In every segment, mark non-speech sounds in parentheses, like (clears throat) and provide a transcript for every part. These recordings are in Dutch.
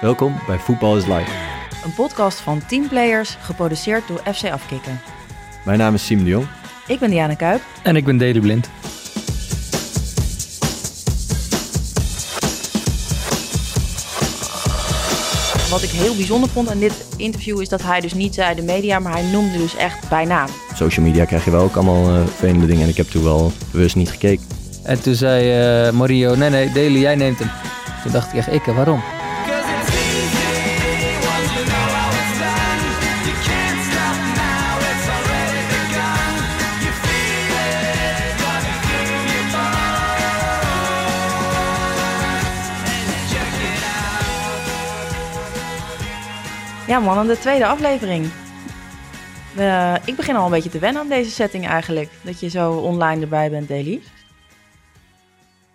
Welkom bij Voetbal is Live. Een podcast van teamplayers, geproduceerd door FC Afkikken. Mijn naam is Siem de Jong. Ik ben Diana Kuip. En ik ben Deli Blind. Wat ik heel bijzonder vond aan dit interview is dat hij dus niet zei de media, maar hij noemde dus echt bij naam. Social media krijg je wel ook allemaal uh, vervelende dingen en ik heb toen wel bewust niet gekeken. En toen zei uh, Mario, nee nee, Deli, jij neemt hem. Toen dacht ik echt, ik, waarom? Ja man, de tweede aflevering. Uh, ik begin al een beetje te wennen aan deze setting eigenlijk. Dat je zo online erbij bent, Daily.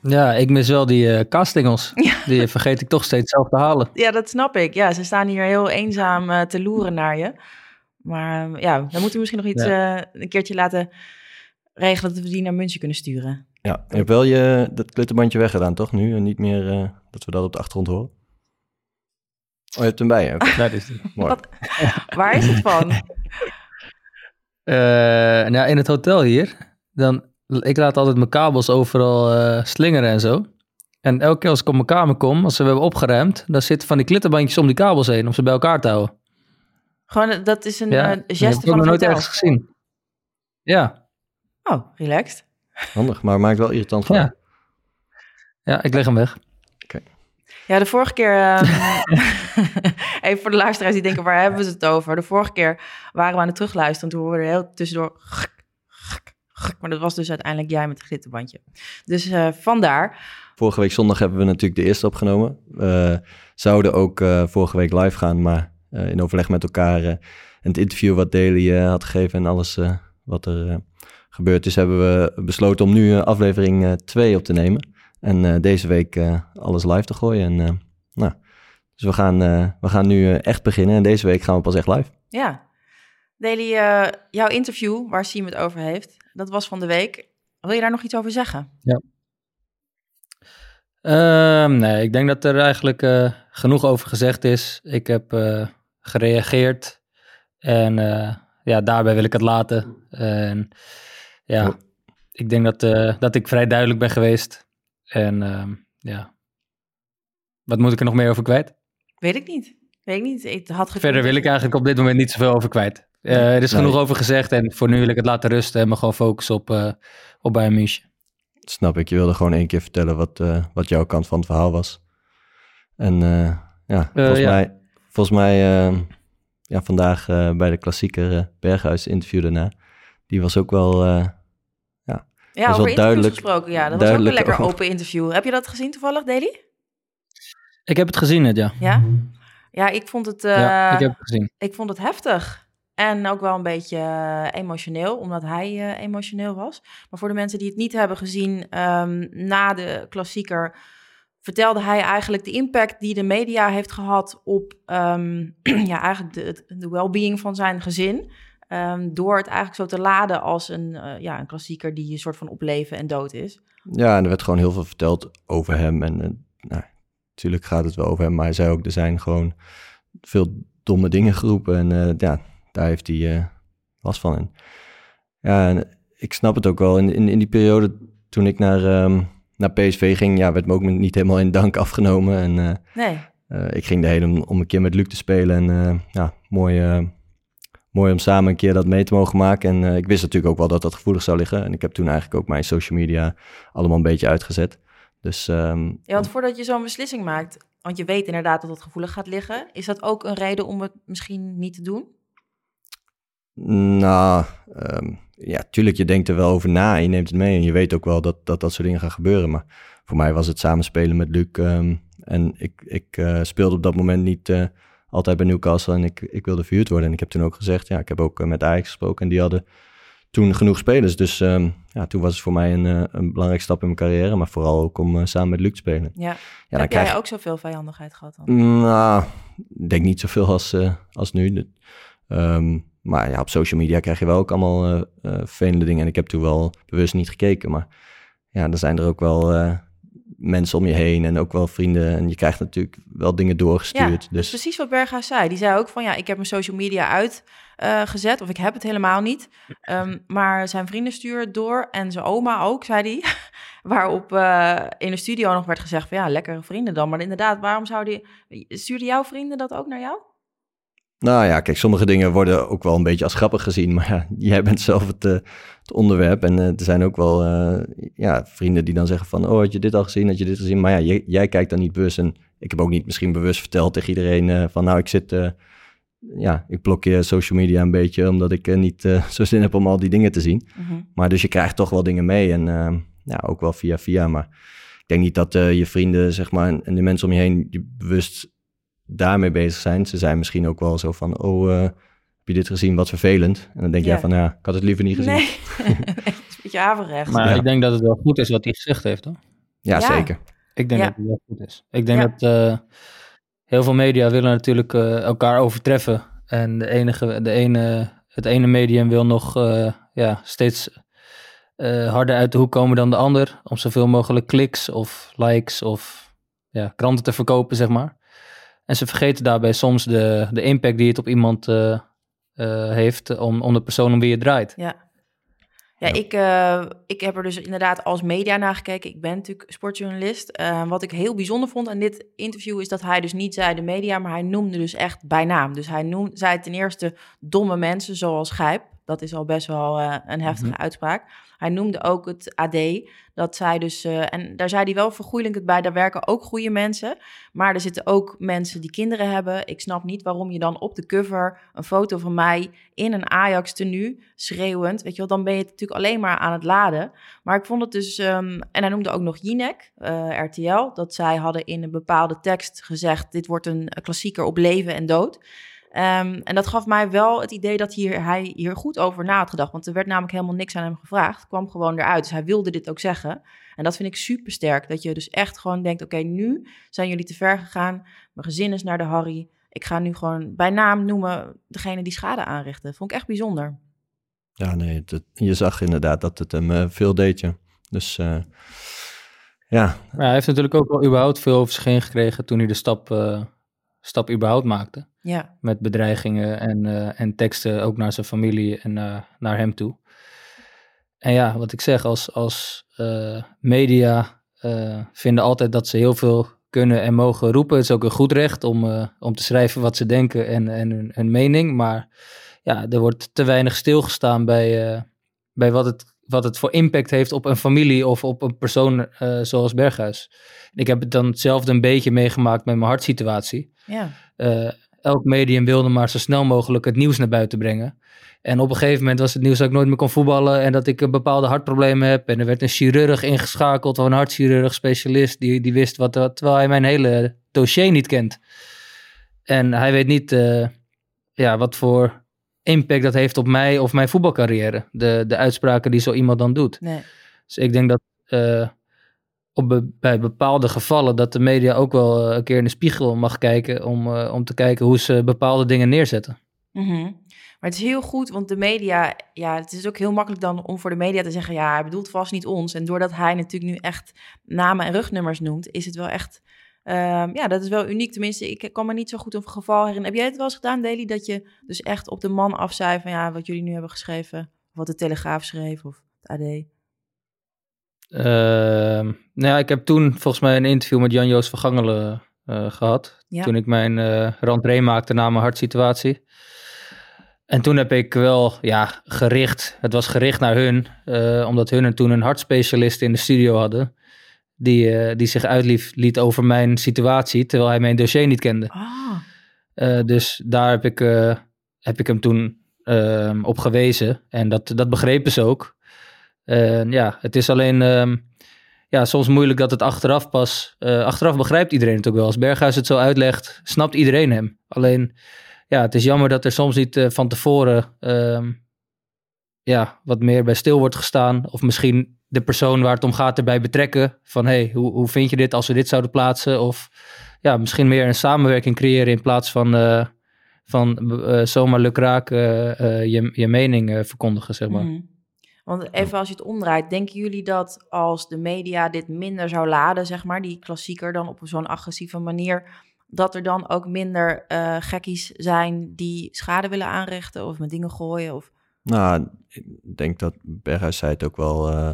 Ja, ik mis wel die uh, castingels. (laughs) Ja. Die vergeet ik toch steeds zelf te halen. Ja, dat snap ik. Ja, ze staan hier heel eenzaam uh, te loeren naar je. Maar ja, dan moeten we misschien nog iets ja. een keertje laten regelen dat we die naar München kunnen sturen. Ja, je hebt wel je, dat klittenbandje weggedaan toch nu? En niet meer dat we dat op de achtergrond horen? Oh, je hebt hem bij je. Okay. (laughs) Dat is het. Mooi. Waar is het van? Uh, nou, in het hotel hier, dan, ik laat altijd mijn kabels overal uh, slingeren en zo. En elke keer als ik op mijn kamer kom, als we hebben opgeruimd, dan zitten van die klittenbandjes om die kabels heen, om ze bij elkaar te houden. Gewoon, dat is een ja, uh, geste van het Ik heb nog nooit ergens gezien. Ja. Oh, relaxed. Handig, maar maakt wel irritant van. Ja. ja, ik leg hem weg. Ja, de vorige keer. Um, (laughs) even voor de luisteraars die denken, waar hebben we het over? De vorige keer waren we aan het terugluisteren. Toen hoorden we heel tussendoor. Maar dat was dus uiteindelijk jij met het glitterbandje. Dus uh, vandaar. Vorige week zondag hebben we natuurlijk de eerste opgenomen. We zouden ook uh, vorige week live gaan, maar uh, in overleg met elkaar. en het interview wat Daily had gegeven en alles wat er gebeurd is, hebben we besloten om nu aflevering 2 op te nemen. En uh, deze week uh, alles live te gooien. En, uh, nou, dus we gaan, we gaan nu echt beginnen. En deze week gaan we pas echt live. Ja. Deli, jouw interview waar Siem het over heeft, dat was van de week. Wil je daar nog iets over zeggen? Ja. Ehm, nee, ik denk dat er eigenlijk genoeg over gezegd is. Ik heb gereageerd. En ja, daarbij wil ik het laten. En ja, ik denk dat, dat ik vrij duidelijk ben geweest. En uh, ja, wat moet ik er nog meer over kwijt? Weet ik niet. Weet ik niet. Ik had Verder wil ik eigenlijk op dit moment niet zoveel over kwijt. Uh, er is genoeg over gezegd en voor nu wil ik het laten rusten en me gewoon focussen op, uh, op Bayern München. Snap ik. Je wilde gewoon één keer vertellen wat, uh, wat jouw kant van het verhaal was. En ja, volgens ja. mij, volgens mij ehm, ja, vandaag bij de klassieker Berghuis interview daarna, die was ook wel ja, over interviews duidelijk, gesproken. Ja, dat was ook een lekker open interview. Heb je dat gezien toevallig, Deli? Ik heb het gezien, het, ja. Ja? Ja, ik vond het... Uh, ja, ik heb het gezien. Ik vond het heftig. En ook wel een beetje uh, emotioneel, omdat hij uh, emotioneel was. Maar voor de mensen die het niet hebben gezien, um, na de klassieker vertelde hij eigenlijk de impact die de media heeft gehad op um, (clears throat) ja, eigenlijk de, de well-being van zijn gezin. Um, door het eigenlijk zo te laden als een, uh, ja, een klassieker die een soort van op leven en dood is. Ja, en er werd gewoon heel veel verteld over hem. En uh, nou, natuurlijk gaat het wel over hem, maar hij zei ook, er zijn gewoon veel domme dingen geroepen. En uh, ja, daar heeft hij last van. En, ja, en ik snap het ook wel. In, in, in die periode toen ik naar, um, naar PSV ging, ja, werd me ook niet helemaal in dank afgenomen. En nee. ik ging erheen om, om een keer met Luc te spelen. En ja, mooi mooi om samen een keer dat mee te mogen maken. En uh, ik wist natuurlijk ook wel dat dat gevoelig zou liggen. En ik heb toen eigenlijk ook mijn social media allemaal een beetje uitgezet. Dus, um, ja, want voordat je zo'n beslissing maakt, want je weet inderdaad dat het gevoelig gaat liggen, is dat ook een reden om het misschien niet te doen? Nou, um, ja, tuurlijk, je denkt er wel over na en je neemt het mee. En je weet ook wel dat dat, dat soort dingen gaan gebeuren. Maar voor mij was het samenspelen met Luc. Um, en ik, ik uh, speelde op dat moment niet... Uh, altijd bij Newcastle en ik, ik wilde verhuurd worden. En ik heb toen ook gezegd, ja, ik heb ook eh, met Ajax gesproken en die hadden toen genoeg spelers. Dus um, ja, toen was het voor mij een, uh, een belangrijke stap in mijn carrière, maar vooral ook om uh, samen met Luc te spelen. Ja, ja heb jij ook zoveel vijandigheid gehad dan? Nou, ik denk niet zoveel als, uh, als nu. Um, maar ja, op social media krijg je wel ook allemaal vervelende dingen. En ik heb toen wel bewust niet gekeken, maar ja, er zijn er ook wel mensen om je heen en ook wel vrienden. En je krijgt natuurlijk wel dingen doorgestuurd. Ja, dus precies wat Berghuis zei. Die zei ook van ja, ik heb mijn social media uitgezet uh, of ik heb het helemaal niet. Um, maar zijn vrienden sturen het door en zijn oma ook, zei hij. (laughs) Waarop uh, in de studio nog werd gezegd van ja, lekkere vrienden dan. Maar inderdaad, waarom zou die... Stuurden jouw vrienden dat ook naar jou? Nou ja, kijk, sommige dingen worden ook wel een beetje als grappig gezien. (laughs) Maar ja, jij bent zelf het, uh, het onderwerp. En uh, er zijn ook wel uh, ja, vrienden die dan zeggen van... oh, had je dit al gezien, had je dit gezien? Maar ja, jij, jij kijkt dan niet bewust. En ik heb ook niet misschien bewust verteld tegen iedereen van... nou, ik zit... ja, ik blokkeer social media een beetje... omdat ik niet (laughs) zo zin heb om al die dingen te zien. Mhm. Maar dus je krijgt toch wel dingen mee. En ja, ook wel via via. Maar ik denk niet dat je vrienden, zeg maar... en de mensen om je heen die bewust daarmee bezig zijn. Ze zijn misschien ook wel zo van, oh, uh, heb je dit gezien? Wat vervelend. En dan denk Ja. jij van, ja, ik had het liever niet gezien. (laughs) Nee, het is een beetje averechts. Maar Ja. ik denk dat het wel goed is wat hij gezegd heeft, hoor. Ja, Ja. zeker. Ik denk Ja. dat het wel goed is. Ik denk Ja. dat eh, heel veel media willen natuurlijk eh, elkaar overtreffen. En de enige, de ene, het ene medium wil nog eh, ja, steeds eh, harder uit de hoek komen dan de ander. Om zoveel mogelijk kliks of likes of ja, kranten te verkopen, zeg maar. En ze vergeten daarbij soms de, de impact die het op iemand eh, eh, heeft om, om de persoon om wie je draait. Ja. Ja, Ja. Ik, eh, ik heb er dus inderdaad als media naar gekeken. Ik ben natuurlijk sportjournalist. Wat ik heel bijzonder vond aan dit interview is dat hij dus niet zei de media, maar hij noemde dus echt bij naam. Dus hij noemde, zei ten eerste domme mensen zoals Gijp. Dat is al best wel eh, een heftige uitspraak. Hij noemde ook het AD. Dat zij dus, eh, en daar zei hij wel vergoeilijkend bij, daar werken ook goede mensen. Maar er zitten ook mensen die kinderen hebben. Ik snap niet waarom je dan op de cover een foto van mij in een Ajax tenue, schreeuwend, weet je wel, dan ben je het natuurlijk alleen maar aan het laden. Maar ik vond het dus, ehm, en hij noemde ook nog Jinek, eh, RTL, dat zij hadden in een bepaalde tekst gezegd, dit wordt een klassieker op leven en dood. Ehm, en dat gaf mij wel het idee dat hier, hij hier goed over na had gedacht. Want er werd namelijk helemaal niks aan hem gevraagd. Het kwam gewoon eruit. Dus hij wilde dit ook zeggen. En dat vind ik super sterk. Dat je dus echt gewoon denkt: oké, nu zijn jullie te ver gegaan. Mijn gezin is naar de Harry. Ik ga nu gewoon bij naam noemen degene die schade aanrichten. Vond ik echt bijzonder. Ja, nee, je zag inderdaad dat het hem eh, veel deed, ja. Dus eh, ja, Maar hij heeft natuurlijk ook wel überhaupt veel over zich heen gekregen toen hij de stap, eh, stap überhaupt maakte. Ja, Met bedreigingen en, eh, en teksten ook naar zijn familie en eh, naar hem toe. En ja, wat ik zeg, als, als eh, media vinden altijd dat ze heel veel kunnen en mogen roepen. Het is ook een goed recht om, om te schrijven wat ze denken en, en hun, hun mening. Maar ja, er wordt te weinig stilgestaan bij, bij wat, het, wat het voor impact heeft op een familie of op een persoon zoals Berghuis. Ik heb het dan hetzelfde een beetje meegemaakt met mijn hartsituatie ja. Elk medium wilde maar zo snel mogelijk het nieuws naar buiten brengen. En op een gegeven moment was het nieuws dat ik nooit meer kon voetballen en dat ik een bepaalde hartproblemen heb. En er werd een chirurg ingeschakeld, of een hartchirurg specialist, die, die wist wat, wat, terwijl hij mijn hele dossier niet kent. En hij weet niet eh, ja, wat voor impact dat heeft op mij of mijn voetbalcarrière. De, de uitspraken die zo iemand dan doet. Nee. Dus ik denk dat eh, op bij bepaalde gevallen dat de media ook wel eh, een keer in de spiegel mag kijken om, eh, om te kijken hoe ze bepaalde dingen neerzetten. Mhm. Maar het is heel goed, want de media, ja, het is ook heel makkelijk dan om voor de media te zeggen, ja, hij bedoelt vast niet ons. En doordat hij natuurlijk nu echt namen en rugnummers noemt, is het wel echt, ehm, ja, dat is wel uniek. Tenminste, ik kan me niet zo goed een geval herinneren. Heb jij het wel eens gedaan, Daily, dat je dus echt op de man af zei van, ja, wat jullie nu hebben geschreven, of wat de Telegraaf schreef, of het AD? Ehm, nou ja, ik heb toen volgens mij een interview met Jan-Joos van Gangelen eh, gehad. Ja. Toen ik mijn rentree maakte na mijn hartsituatie. En toen heb ik wel ja, gericht, het was gericht naar hun, eh, omdat hun toen een hartspecialist in de studio hadden. Die, die zich uitliet liet over mijn situatie, terwijl hij mijn dossier niet kende. Ah, dus daar heb ik, heb ik hem toen ehm, op gewezen. En dat, dat begrepen ze ook. En ja, het is alleen ehm, ja, soms moeilijk dat het achteraf pas... eh, achteraf begrijpt iedereen het ook wel. Als Berghuis het zo uitlegt, snapt iedereen hem. Alleen, ja, het is jammer dat er soms niet eh, van tevoren... ehm, ja, wat meer bij stil wordt gestaan. Of misschien de persoon waar het om gaat erbij betrekken. Van, hey, hoe, hoe vind je dit als we dit zouden plaatsen? Of ja, misschien meer een samenwerking creëren in plaats van, eh, van zomaar lukraak je, je mening verkondigen, zeg maar. mhm. Want even als je het omdraait, denken jullie dat als de media dit minder zou laden, zeg maar, die klassieker dan op zo'n agressieve manier, dat er dan ook minder uh, gekkies zijn die schade willen aanrichten of met dingen gooien? Of... Nou, ik denk dat Berghuis zei het ook wel, uh,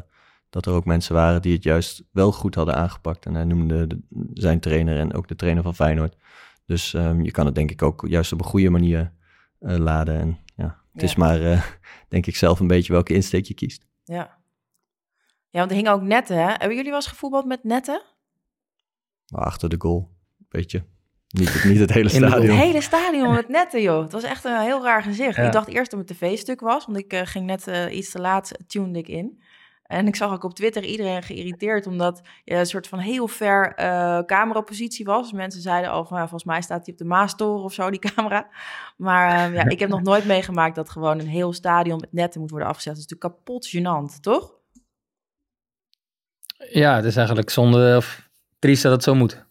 dat er ook mensen waren die het juist wel goed hadden aangepakt. En hij noemde de, zijn trainer en ook de trainer van Feyenoord. Dus um, je kan het denk ik ook juist op een goede manier uh, laden. En het ja. is maar, uh, denk ik zelf, een beetje welke insteek je kiest. Ja. Ja, want er hingen ook netten, hè? Hebben jullie wel eens gevoetbald met netten? Nou, achter de goal, beetje. Niet, het, niet het hele stadion. Het hele stadion met netten, joh. Het was echt een heel raar gezicht. Ja. Ik dacht eerst dat het een tv-stuk was, want ik uh, ging net uh, iets te laat, tuned ik in. En ik zag ook op Twitter iedereen geïrriteerd, omdat je een soort van heel ver uh, camerapositie was. Mensen zeiden al van, ja, volgens mij staat hij op de Maastoren of zo, die (laughs) camera. Maar uh, ja, ik heb nog nooit meegemaakt dat gewoon een heel stadion met netten moet worden afgezet. Dat is natuurlijk kapot gênant, toch? Ja, het is eigenlijk zonde of triest dat het zo moet.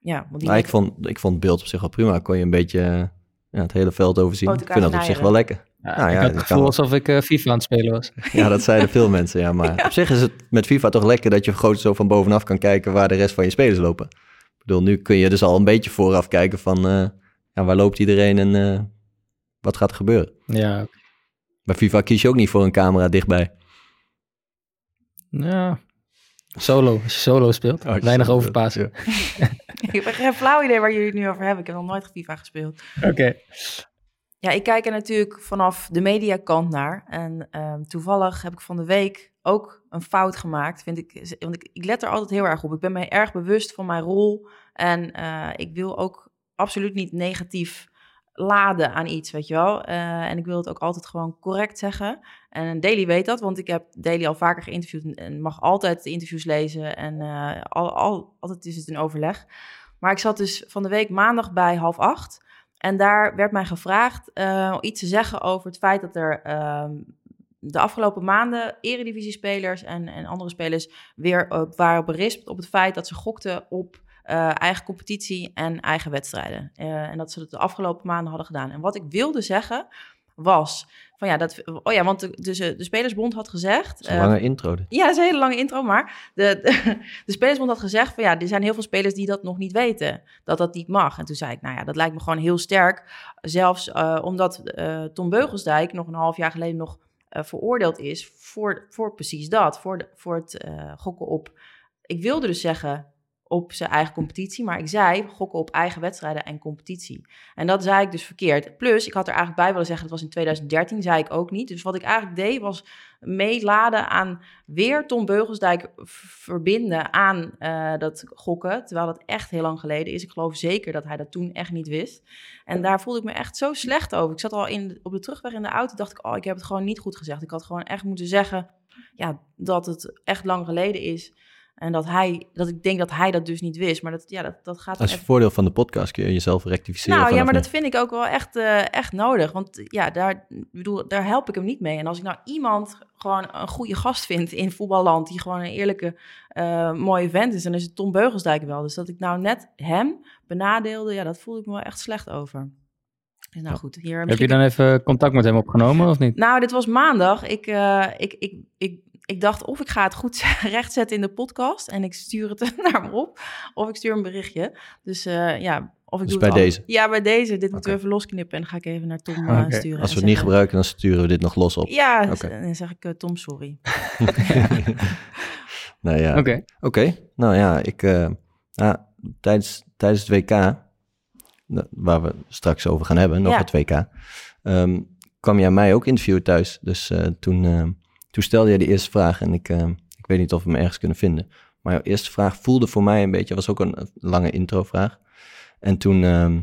Ja, want die nou, ik, vond, ik vond het beeld op zich wel prima. Kon je een beetje ja, het hele veld overzien. Ik vind dat op zich wel lekker. Ja, nou, ja, ik had het gevoel kan... alsof ik uh, FIFA aan het spelen was. (laughs) Ja, dat zeiden veel mensen, ja. Maar (laughs) ja. op zich is het met FIFA toch lekker dat je groot zo van bovenaf kan kijken waar de rest van je spelers lopen. Ik bedoel, nu kun je dus al een beetje vooraf kijken van uh, ja, waar loopt iedereen en uh, wat gaat er gebeuren. Ja. Bij FIFA kies je ook niet voor een camera dichtbij. Ja, solo. Als je solo speelt, oh, weinig overpassen. Ja. (laughs) ik heb geen flauw idee waar jullie het nu over hebben. Ik heb nog nooit FIFA gespeeld. Oké. Okay. Ja, ik kijk er natuurlijk vanaf de mediakant naar. En um, toevallig heb ik van de week ook een fout gemaakt. Vind ik, want ik, ik let er altijd heel erg op. Ik ben me erg bewust van mijn rol. En uh, ik wil ook absoluut niet negatief laden aan iets, weet je wel. Uh, en ik wil het ook altijd gewoon correct zeggen. En Daily weet dat, want ik heb Daily al vaker geïnterviewd en mag altijd de interviews lezen. En uh, al, al, altijd is het een overleg. Maar ik zat dus van de week maandag bij half acht. En daar werd mij gevraagd uh, iets te zeggen over het feit dat er uh, de afgelopen maanden eredivisiespelers en, en andere spelers weer waren berispt op het feit dat ze gokten op uh, eigen competitie en eigen wedstrijden. en dat ze dat de afgelopen maanden hadden gedaan. En wat ik wilde zeggen was van ja, dat, oh ja, want de, dus, de Spelersbond had gezegd. een lange uh, intro. Dit. Ja, dat is een hele lange intro, maar de, de, (laughs) de, Spelersbond had gezegd van ja, er zijn heel veel spelers die dat nog niet weten, dat dat niet mag. En toen zei ik, nou ja, dat lijkt me gewoon heel sterk, zelfs uh, omdat uh, Tom Beugelsdijk nog een half jaar geleden nog veroordeeld is voor, voor precies dat, voor, voor het gokken op. Ik wilde dus zeggen, op zijn eigen competitie. Maar ik zei gokken op eigen wedstrijden en competitie. En dat zei ik dus verkeerd. Plus, ik had er eigenlijk bij willen zeggen, dat was in 2013, zei ik ook niet. Dus wat ik eigenlijk deed, was meeladen aan weer Tom Beugelsdijk verbinden aan uh, dat gokken. Terwijl dat echt heel lang geleden is. Ik geloof zeker dat hij dat toen echt niet wist. En daar voelde ik me echt zo slecht over. Ik zat al in, op de terugweg in de auto, dacht ik, oh, ik heb het gewoon niet goed gezegd. Ik had gewoon echt moeten zeggen ja, dat het echt lang geleden is. En dat hij, dat ik denk dat hij dat dus niet wist. Maar dat, ja, dat, dat gaat. Als je echt... voordeel van de podcast kun je jezelf rectificeren. Nou ja, maar dat vind ik ook wel echt, uh, echt nodig. Want ja, daar, bedoel, daar help ik hem niet mee. En als ik nou iemand gewoon een goede gast vind in voetballand, die gewoon een eerlijke, uh, mooie vent is, dan is het Tom Beugelsdijk wel. Dus dat ik nou net hem benadeelde, ja, dat voel ik me wel echt slecht over. Dus nou goed, hier. Heb je dan even contact met hem opgenomen of niet? Nou, dit was maandag. Ik, uh, ik, ik, ik ik dacht of ik ga het goed (laughs) rechtzetten in de podcast en ik stuur het (laughs) naar hem op, of ik stuur een berichtje. Dus uh, ja, of ik dus doe bij het deze? Ja, bij deze. Dit moeten we even losknippen en dan ga ik even naar Tom uh, okay. sturen. Als we het niet gebruiken, dan sturen we dit nog los op. Ja, okay. dan zeg ik uh, Tom sorry. (laughs) nou ja, oké. Okay. Nou ja, ik, uh, ja, tijdens, tijdens het WK, waar we straks over gaan hebben, nog ja. het WK, um, kwam jij mij ook interviewen thuis. Dus uh, toen toen stelde jij de eerste vraag en ik, uh, ik weet niet of we hem ergens kunnen vinden. Maar jouw eerste vraag voelde voor mij een beetje, was ook een lange intro-vraag. En toen uh,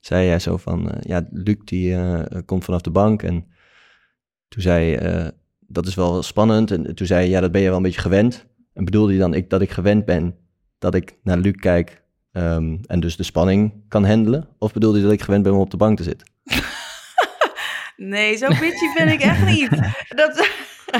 zei jij zo van, uh, ja, Luc die uh, komt vanaf de bank. En toen zei je, dat is wel spannend. En toen zei je, ja, dat ben je wel een beetje gewend. En bedoelde je dan ik, dat ik gewend ben dat ik naar Luc kijk um, en dus de spanning kan handelen? Of bedoelde je dat ik gewend ben om op de bank te zitten? (laughs) nee, zo bitchy ben ik echt niet. (laughs) Dat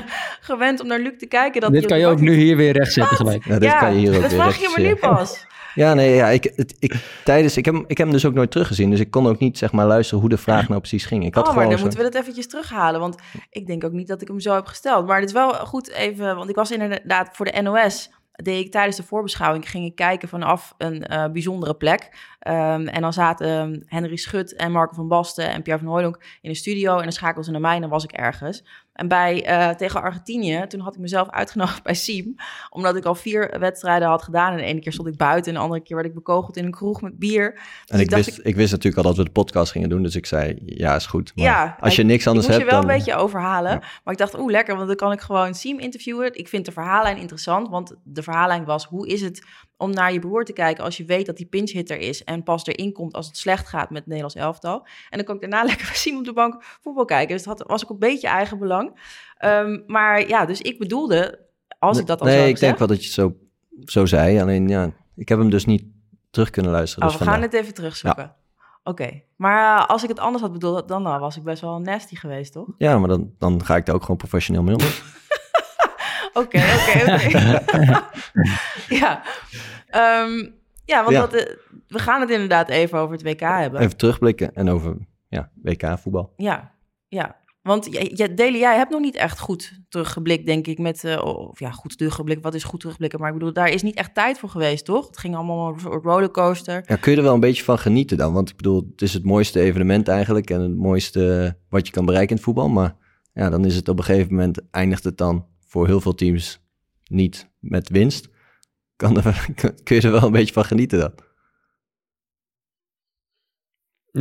(laughs) gewend om naar Luc te kijken. Dat dit kan je ook nu hier weer rechtzetten gelijk. Ja, dit ja, kan je hier ook dat weer vraag je me nu pas. (laughs) Ja, nee, ja, ik, het, ik, tijdens, ik, heb, hem- ik heb hem dus ook nooit teruggezien. Dus ik kon ook niet zeg maar luisteren hoe de vraag nou precies ging. Ik had oh, maar gewoon dan zo- moeten we dat eventjes terughalen. Want ik denk ook niet dat ik hem zo heb gesteld. Maar het is wel goed even... Want ik was inderdaad voor de NOS... deed ik tijdens de voorbeschouwing... ging ik kijken vanaf een eh, bijzondere plek. Ehm, en dan zaten Henry Schut en Marco van Basten... en Pierre van Hooydonk in de studio... en dan schakelden ze naar mij en dan was ik ergens. En bij, eh, tegen Argentinië, toen had ik mezelf (laughs) uitgenodigd bij Siem... omdat ik al vier wedstrijden had gedaan. En de ene keer stond ik buiten... en de andere keer werd ik bekogeld in een kroeg met bier. Dus En ik wist, ik wist natuurlijk al dat we de podcast gingen doen. Dus ik zei, ja, is goed. Maar Ja, als je ik- niks anders ik moest hebt, je wel dan... een beetje overhalen. Ja. Maar ik dacht, oeh, lekker, want dan kan ik gewoon Siem interviewen. Ik vind de verhaallijn interessant, want de verhaallijn was... hoe is het om naar je broer te kijken als je weet dat hij pinchhitter is... en pas erin komt als het slecht gaat met het Nederlands elftal. En dan kan ik daarna (laughs) lekker Siem op de bank voetbal kijken. Dus dat was ook een beetje eigen belang. Ehm, maar ja, dus ik bedoelde, als ik dat al Nee, zo ik denk wel dat je het zo, zo zei. Alleen, ja, ik heb hem dus niet terug kunnen luisteren. Oh, dus we gaan het even terugzoeken. Oké, maar eh, als ik het anders had bedoeld, dan was ik best wel nasty geweest, toch? Ja, maar dan, dan ga ik daar ook gewoon professioneel mee om. (laughs) Oké, oké, oké. (laughs) ja. Ehm, ja, want Ja. Dat, eh, we gaan het inderdaad even over het WK hebben. Even terugblikken en over ja, WK-voetbal. Ja, ja. Want Deli, jij hebt nog niet echt goed teruggeblikt, denk ik. Met, eh, of ja, goed teruggeblikt. Wat is goed terugblikken? Maar ik bedoel, daar is niet echt tijd voor geweest, toch? Het ging allemaal een soort rollercoaster. Ja, kun je er wel een beetje van genieten dan? Want ik bedoel, het is het mooiste evenement eigenlijk en het mooiste wat je kan bereiken in het voetbal. Maar ja, dan is het op een gegeven moment, eindigt het dan voor heel veel teams niet met winst. Kan er, (laughs) kun je er wel een beetje van genieten dan?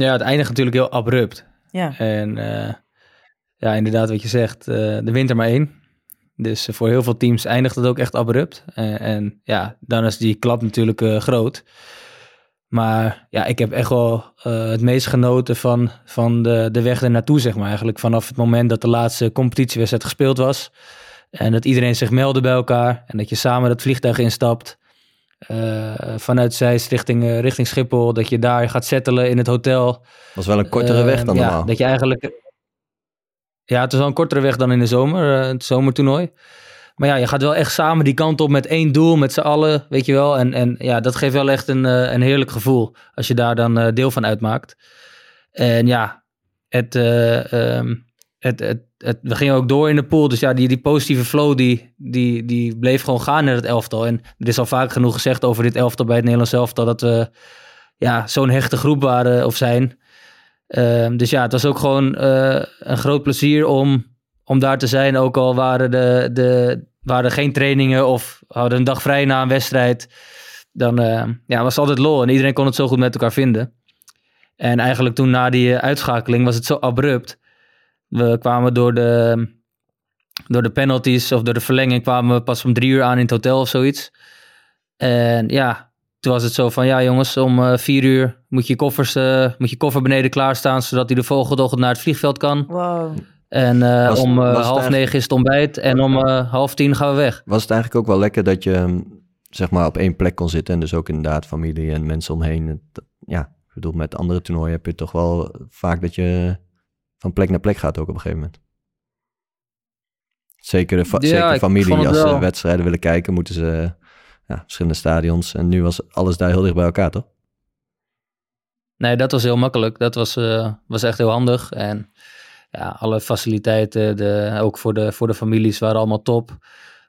Ja, het eindigt natuurlijk heel abrupt. Ja. En eh, ja, inderdaad wat je zegt, eh de wint er maar één. Dus eh, voor heel veel teams eindigt het ook echt abrupt. En, en ja, dan is die klap natuurlijk eh, groot. Maar ja, ik heb echt wel eh, het meest genoten van, van de, de weg ernaartoe, zeg maar. Eigenlijk vanaf het moment dat de laatste competitiewedstrijd gespeeld was. En dat iedereen zich meldde bij elkaar. En dat je samen dat vliegtuig instapt. Eh, vanuit Zeist richting, eh, richting Schiphol. Dat je daar gaat settelen in het hotel. was wel een kortere Eh, weg dan ja, normaal. Dat je eigenlijk... Ja, het is wel een kortere weg dan in de zomer, het zomertoernooi. Maar ja, je gaat wel echt samen die kant op met één doel, met z'n allen, weet je wel. En, en ja, dat geeft wel echt een, een heerlijk gevoel als je daar dan deel van uitmaakt. En ja, het, eh, ehm, we gingen ook door in de pool. Dus ja, die, die positieve flow die, die, die bleef gewoon gaan naar het elftal. En er is al vaak genoeg gezegd over dit elftal bij het Nederlands elftal... dat we ja, zo'n hechte groep waren of zijn. Ehm, dus ja, het was ook gewoon eh, een groot plezier om, om daar te zijn. Ook al waren, de, de, waren geen trainingen of hadden een dag vrij na een wedstrijd. Dan eh, ja, was het altijd lol en iedereen kon het zo goed met elkaar vinden. En eigenlijk toen na die eh, uitschakeling was het zo abrupt. We kwamen door de, door de penalties of door de verlenging kwamen we pas om drie uur aan in het hotel of zoiets. En ja, toen was het zo van, ja jongens, om eh, vier uur moet je, koffers, eh, moet je koffer beneden klaarstaan, zodat hij de volgende ochtend naar het vliegveld kan. Wow. En eh, Was- om eh, was half negen is het ontbijt en om eh, half tien gaan we weg. Was het eigenlijk ook wel lekker dat je hm, zeg maar op één plek kon zitten en dus ook inderdaad familie en mensen omheen. Ja, ik bedoel, met andere toernooien heb je toch wel vaak dat je van plek naar plek gaat ook op een gegeven moment. Zeker, de fa- Ja, zeker familie, als ze wedstrijden willen kijken, moeten ze ja, verschillende stadions. En nu was alles daar heel dicht bij elkaar, toch? Nee, dat was heel makkelijk. Dat was, eh, was echt heel handig. En ja, alle faciliteiten, de, ook voor de, voor de families, waren allemaal top.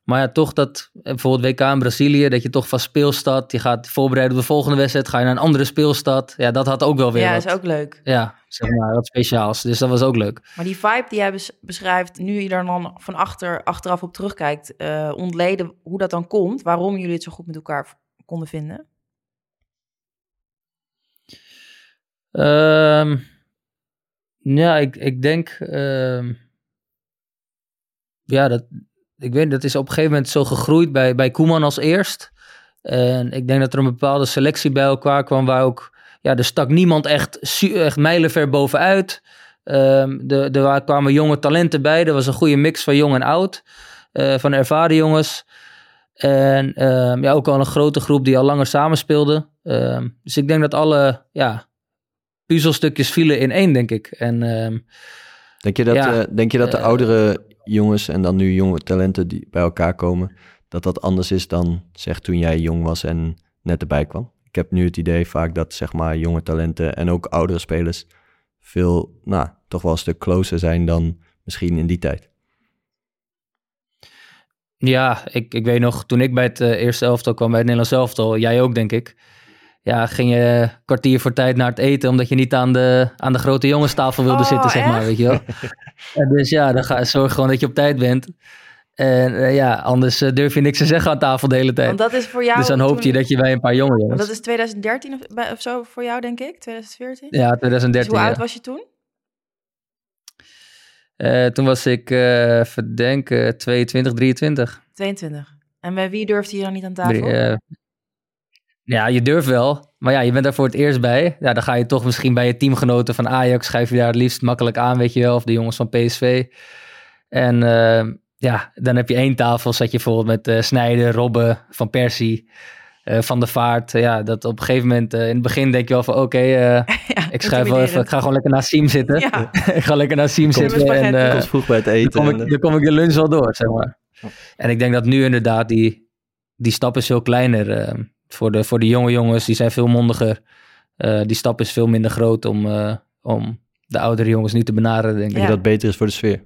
Maar ja, toch dat, eh, bijvoorbeeld WK in Brazilië, dat je toch van speelstad, je gaat voorbereiden op de volgende wedstrijd, ga je naar een andere speelstad. Ja, dat had ook wel weer Ja, wat, is ook leuk. ja, zeg maar, wat speciaals. Dus dat was ook leuk. Maar die vibe die jij bes- beschrijft, nu je er dan van achter, achteraf op terugkijkt, eh, ontleden hoe dat dan komt, waarom jullie het zo goed met elkaar konden vinden? Ehm, ja, ik, ik denk. ehm, ja, dat, ik weet, dat is op een gegeven moment zo gegroeid bij, bij Koeman als eerst. En ik denk dat er een bepaalde selectie bij elkaar kwam waar ook. Ja, er stak niemand echt, echt mijlenver bovenuit. Ehm de, er wa- kwamen jonge talenten bij. Er was een goede mix van jong en oud. eh, van ervaren jongens. En ehm, ja, ook al een grote groep die al langer samenspeelde. Ehm dus ik denk dat alle ja, puzzelstukjes vielen in één, denk ik. En Denk je dat, Ja, eh, denk je dat de eh, oudere jongens en dan nu jonge talenten die bij elkaar komen, dat dat anders is dan zeg toen jij jong was en net erbij kwam. Ik heb nu het idee vaak dat zeg maar jonge talenten en ook oudere spelers veel, nou, toch wel een stuk closer zijn dan misschien in die tijd. Ja, ik, ik weet nog, toen ik bij het uh, eerste elftal kwam, bij het Nederlands elftal, jij ook denk ik. Ja, ging je kwartier voor tijd naar het eten, omdat je niet aan de, aan de grote jongenstafel wilde Oh, zitten, zeg maar, weet je wel. (laughs) En dus ja, dan ga, zorg gewoon dat je op tijd bent. En eh, ja, anders eh, durf je niks te zeggen aan tafel de hele tijd. Want dat is voor jou... dus dan hoop je dat je bij een paar jonge Want jongens... dat is 2013 of, of zo voor jou, denk ik? 2014? Ja, Dus 2013. hoe ja. oud was je toen? Eh, toen was ik, verdenken, 22, 23. 22. En bij wie durfde je dan niet aan tafel? Drie, ja, je durft wel. Maar ja, je bent daar voor het eerst bij. Ja, dan ga je toch misschien bij je teamgenoten van Ajax... schrijf je daar het liefst makkelijk aan, weet je wel. Of de jongens van PSV. En eh, ja, dan heb je één tafel. Zat je bijvoorbeeld met eh Snijder, Robben, Van Persie... eh, van de Vaart, ja, dat op een gegeven moment, eh, in het begin denk je wel van, oké, eh, (laughs) ja, ik schrijf wel even, ik ga gewoon lekker naar Siem zitten. Ja. (laughs) ik ga lekker naar Siem zitten en eh, Komt vroeg bij het dan, eten. kom en, ik, dan kom ik de lunch wel door, zeg maar. En ik denk dat nu inderdaad die, die stap is veel kleiner. Voor, de, voor de jonge jongens, die zijn veel mondiger. Eh, die stap is veel minder groot om, eh, om de oudere jongens niet te benaderen, denk ik. denk je Ja. dat het beter is voor de sfeer?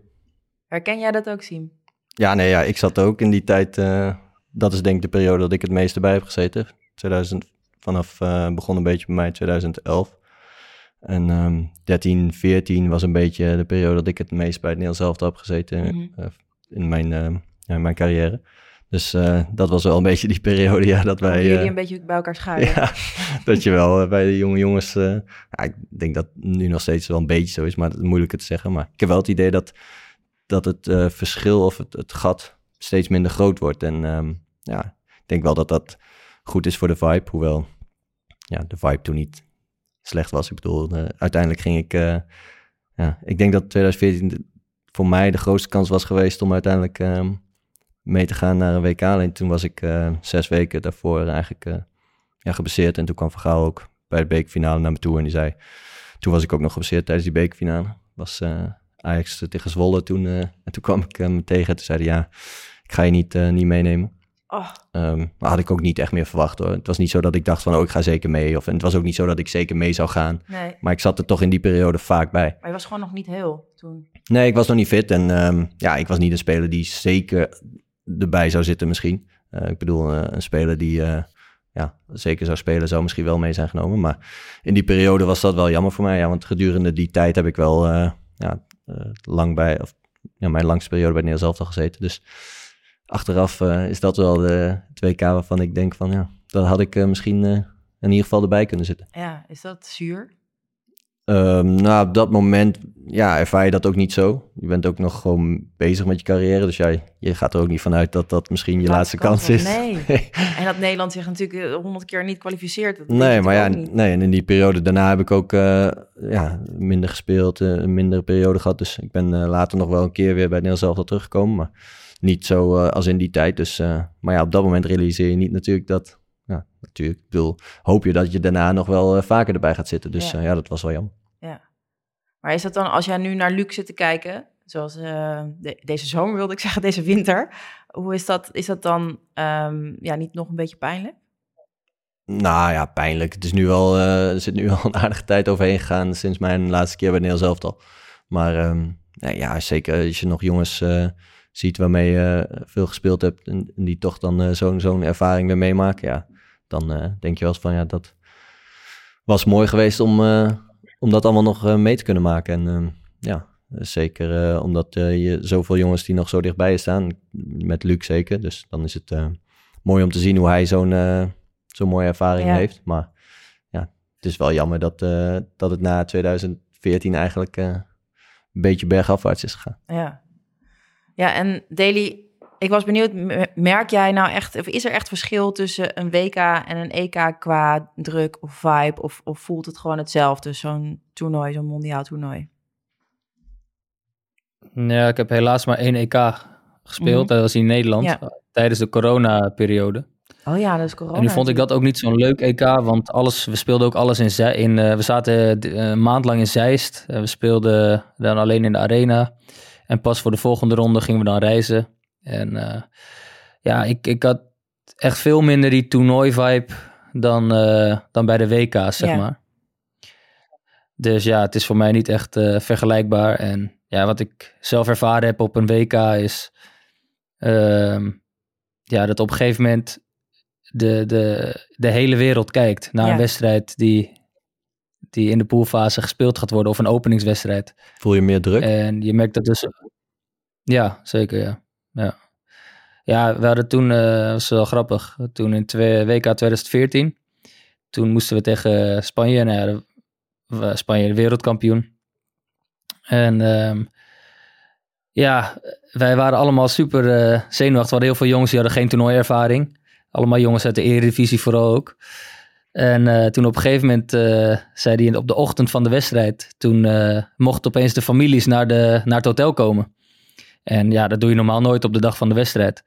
Herken jij dat ook, Siem? Ja, nee, ja, ik zat ook in die tijd. eh, dat is denk ik de periode dat ik het meeste bij heb gezeten. 2000, vanaf eh begon een beetje bij mij 2011. En ehm 13, 14 was een beetje de periode dat ik het meest bij het Nederlands elftal heb gezeten Mhm. in, mijn, eh, ja, in mijn carrière. Dus eh, dat was wel een beetje die periode, ja, dat wij... Jullie eh, een beetje bij elkaar schuilen. (laughs) ja, dat je wel eh, bij de jonge jongens... ja, ik denk dat nu nog steeds wel een beetje zo is, maar het is moeilijker te zeggen. Maar ik heb wel het idee dat, dat het verschil of het, het gat steeds minder groot wordt. En ehm, ja, ik denk wel dat dat goed is voor de vibe. Hoewel ja, de vibe toen niet slecht was. Ik bedoel, uiteindelijk ging ik... ja, ik denk dat 2014 de- voor mij de grootste kans was geweest om uiteindelijk ehm, mee te gaan naar een WK. Alleen toen was ik eh, zes weken daarvoor eigenlijk eh, ja, geblesseerd. En toen kwam Van Gaal ook bij de bekerfinale naar me toe en die zei... Toen was ik ook nog geblesseerd tijdens die bekerfinale. Was eh, Ajax tegen Zwolle toen. en toen kwam ik hem tegen en toen zei hij... Ja, ik ga je niet, niet meenemen. Oh, Ehm, maar had ik ook niet echt meer verwacht hoor. Het was niet zo dat ik dacht van, oh, ik ga zeker mee. Of, en het was ook niet zo dat ik zeker mee zou gaan. nee. Maar ik zat er toch in die periode vaak bij. Maar je was gewoon nog niet heel toen. Nee, ik was nog niet fit. En ehm, ja, ik was niet een speler die zeker erbij zou zitten misschien. Eh, ik bedoel, eh, een speler die eh, ja, zeker zou spelen, zou misschien wel mee zijn genomen. Maar in die periode was dat wel jammer voor mij. Ja, want gedurende die tijd heb ik wel ja, lang bij... Of, ja, mijn langste periode bij Nederland al gezeten. Dus achteraf is dat wel de 2K waarvan ik denk van... Ja, dat had ik misschien in ieder geval erbij kunnen zitten. Ja, is dat zuur? Ehm, nou, op dat moment ja, ervaar je dat ook niet zo. Je bent ook nog gewoon bezig met je carrière. Dus jij, je gaat er ook niet vanuit dat dat misschien je laatste, kans, is. (laughs) Nee. En dat Nederland zich natuurlijk eh, honderd keer niet kwalificeert. Dat nee, maar ja, nee, en in die periode daarna heb ik ook eh, ja, minder gespeeld, eh, een mindere periode gehad. Dus ik ben later nog wel een keer weer bij Nederland zelf teruggekomen. Maar niet zo als in die tijd. Dus, maar ja, op dat moment realiseer je niet natuurlijk dat... Ja, natuurlijk. Ik bedoel, hoop je dat je daarna nog wel vaker erbij gaat zitten. Dus Ja. ja, ja dat was wel jammer. Maar is dat dan, als jij nu naar Luc zit te kijken, zoals eh, de- deze zomer wilde ik (laughs) zeggen, deze winter, hoe is dat, is dat dan ehm, ja, niet nog een beetje pijnlijk? Nou ja, pijnlijk. Het is nu wel, eh, er zit nu (laughs) al een aardige tijd overheen gegaan sinds mijn laatste keer bij Nederland zelf al. Maar ehm, ja, zeker als je nog jongens eh, ziet waarmee je veel gespeeld hebt en, die toch dan zo'n zo'n ervaring weer meemaken, ja, dan denk je wel eens van ja, dat was mooi geweest om, om dat allemaal nog eh, mee te kunnen maken. En ehm, ja, zeker eh, omdat eh, je zoveel jongens die nog zo dichtbij je staan, met Luc zeker. Dus dan is het mooi om te zien hoe hij zo'n zo'n mooie ervaring Ja. heeft. Maar ja, het is wel jammer dat, dat het na 2014 eigenlijk een beetje bergafwaarts is gegaan. Ja. Ja, en Daily, ik was benieuwd, merk jij nou echt, of is er echt verschil tussen een WK en een EK qua druk of vibe? Of, of voelt het gewoon hetzelfde, zo'n toernooi, zo'n mondiaal toernooi? Ja, ik heb helaas maar één EK gespeeld. Mhm. Dat was in Nederland, Ja. tijdens de corona-periode. Oh ja, dat is corona. en nu vond ik dat ook niet zo'n leuk EK, want alles, we speelden ook alles in, in eh, we zaten eh, een maand lang in Zeist. We speelden dan alleen in de arena. En pas voor de volgende ronde gingen we dan reizen. En eh, ja, ik, ik had echt veel minder die toernooi-vibe dan, eh, dan bij de WK's, zeg Ja. maar. Dus ja, het is voor mij niet echt eh, vergelijkbaar. En ja, wat ik zelf ervaren heb op een WK is... ehm, ja, dat op een gegeven moment de, de, de hele wereld kijkt naar Ja. een wedstrijd die, die in de poolfase gespeeld gaat worden of een openingswedstrijd. Voel je meer druk? En je merkt dat dus. Ja, zeker. Ja, ja. ja we hadden toen, eh was wel grappig, toen in twee, WK 2014, toen moesten we tegen Spanje, nou ja, we- Spanje de wereldkampioen. En ehm, ja, wij waren allemaal super eh, zenuwachtig. We hadden heel veel jongens die hadden geen toernooiervaring. Allemaal jongens uit de Eredivisie vooral ook. En eh, toen op een gegeven moment eh, zei hij op de ochtend van de wedstrijd, toen eh, mochten opeens de families naar, de, naar het hotel komen. En ja, dat doe je normaal nooit op de dag van de wedstrijd.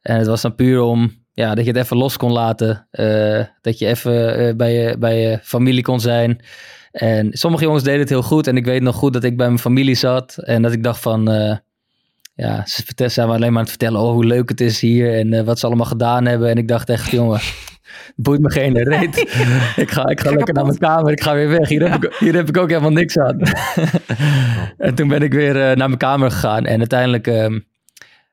En het was dan puur om ja, dat je het even los kon laten. eh, dat je even eh, bij, je, bij je familie kon zijn. En sommige jongens deden het heel goed. En ik weet nog goed dat ik bij mijn familie zat. En dat ik dacht van... eh, ja, ze zijn alleen maar aan het vertellen oh, hoe leuk het is hier. En wat ze allemaal gedaan hebben. En ik dacht echt, jongen... Boeit me geen (laughs) reet. ik ga, ik ga lekker naar mijn kamer. Ik ga weer weg. Hier heb ik, hier heb ik ook helemaal niks aan. en toen ben ik weer eh, naar mijn kamer gegaan. En uiteindelijk ehm,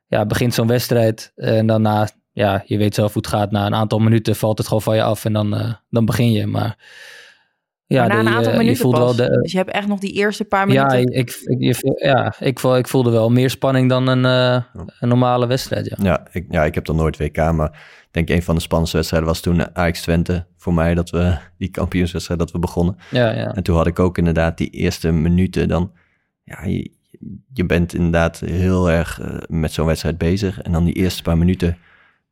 ja, begint zo'n wedstrijd. En dan na, ja, je weet zelf hoe het gaat. Na een aantal minuten valt het gewoon van je af. En dan, eh, dan begin je. Maar ja, maar na een aantal eh, je minuten voelt pas. wel de, dus je hebt echt nog die eerste paar ja, minuten. ik, ik, je- ja ik, voel, ik voelde wel meer spanning dan een, eh, een normale wedstrijd. Ja. Ja, ik, ja, ik heb dan nooit WK, maar ik denk een van de spannendste wedstrijden was toen Ajax Twente. Voor mij dat we (laughs) die kampioenswedstrijd dat we begonnen. Ja, ja. En toen had ik ook inderdaad die eerste minuten dan, ja, je, je bent inderdaad heel erg eh, met zo'n wedstrijd bezig. En dan die eerste paar minuten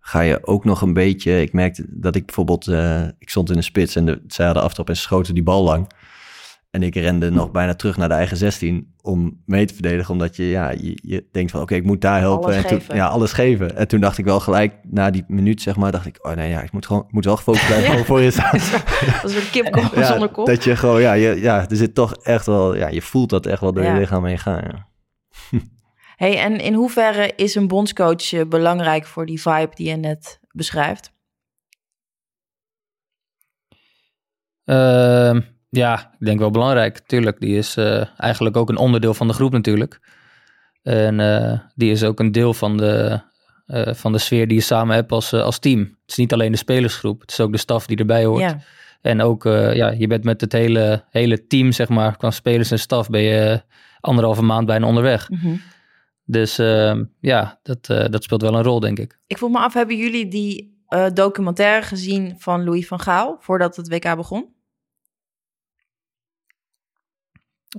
ga je ook nog een beetje, ik merkte dat ik bijvoorbeeld, eh, ik stond in de spits en de, zij hadden aftrap en schoten die bal lang. En ik rende nog bijna terug naar de eigen 16 om mee te verdedigen. Omdat je, ja, je, je denkt van, oké, ik moet daar helpen. Alles en toen, geven. ja, alles geven. En toen dacht ik wel gelijk, na die minuut zeg maar, dacht ik, oh nee, ja, ik moet gewoon, ik moet wel gefocust blijven (laughs) voor je (laughs) staan. Dat is een kip Ja, zonder kop. Dat je gewoon, ja, je, ja, er zit toch echt wel, ja, je voelt dat echt wel door Ja. je lichaam heen gaan. Ja. Hey, en in hoeverre is een bondscoach eh, belangrijk voor die vibe die je net beschrijft? Ehm, ja, ik denk wel belangrijk. Tuurlijk, die is eh, eigenlijk ook een onderdeel van de groep natuurlijk. En eh, die is ook een deel van de, van de sfeer die je samen hebt als, als team. Het is niet alleen de spelersgroep, het is ook de staf die erbij hoort. Ja. En ook, ja, je bent met het hele, hele team, zeg maar, qua spelers en staf, ben je anderhalve maand bijna onderweg. Mhm. Dus ehm, ja, dat, eh, dat speelt wel een rol, denk ik. Ik vroeg me af, hebben jullie die eh, documentaire gezien van Louis van Gaal voordat het WK begon?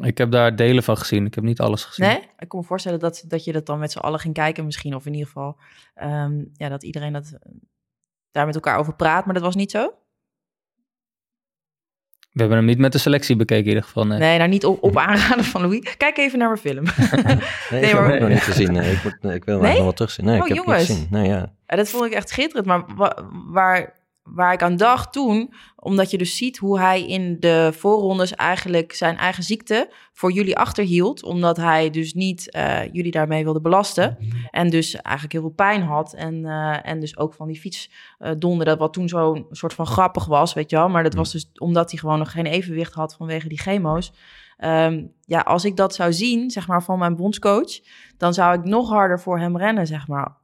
Ik heb daar delen van gezien, ik heb niet alles gezien. Nee? Ik kan me voorstellen dat, dat je dat dan met z'n allen ging kijken misschien. Of in ieder geval ehm, ja, dat iedereen dat, eh, daar met elkaar over praat. Maar dat was niet zo? We hebben hem niet met de selectie bekeken in ieder geval, nee. Nee, nou niet op, op aanraden van Louis. Kijk even naar mijn film. (laughs) Nee, Nee, ik heb maar- nog niet gezien. Nee, ik, moet, ik wil hem nog wel terugzien. Nee, Oh, ik heb jongens. niet gezien. Nee, ja. Dat vond ik echt schitterend. Maar wa- waar, waar ik aan dacht toen, omdat je dus ziet hoe hij in de voorrondes eigenlijk zijn eigen ziekte voor jullie achterhield. Omdat hij dus niet eh, jullie daarmee wilde belasten. En dus eigenlijk heel veel pijn had. En, eh, en dus ook van die fiets eh donderde, wat toen zo'n soort van grappig was, weet je wel. Maar dat was dus omdat hij gewoon nog geen evenwicht had vanwege die chemo's. Ehm, ja, als ik dat zou zien, zeg maar, van mijn bondscoach, dan zou ik nog harder voor hem rennen, zeg maar.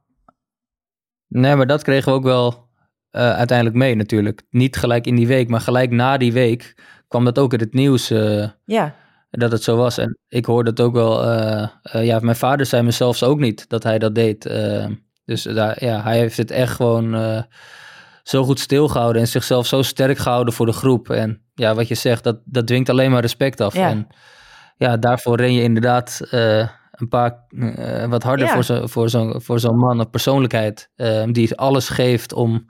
Nee, maar dat kregen we ook wel eh, uiteindelijk mee natuurlijk. Niet gelijk in die week, maar gelijk na die week kwam dat ook in het nieuws eh, Ja, dat het zo was. En ik hoorde het ook wel, eh, ja, mijn vader zei me zelfs ook niet dat hij dat deed. Dus daar, ja, hij heeft het echt gewoon zo goed stilgehouden en zichzelf zo sterk gehouden voor de groep. En ja, wat je zegt, dat, dat dwingt alleen maar respect af. Ja. En ja, daarvoor ren je inderdaad een paar wat harder Ja. voor zo'n voor zo'n voor zo'n man of persoonlijkheid. die alles geeft om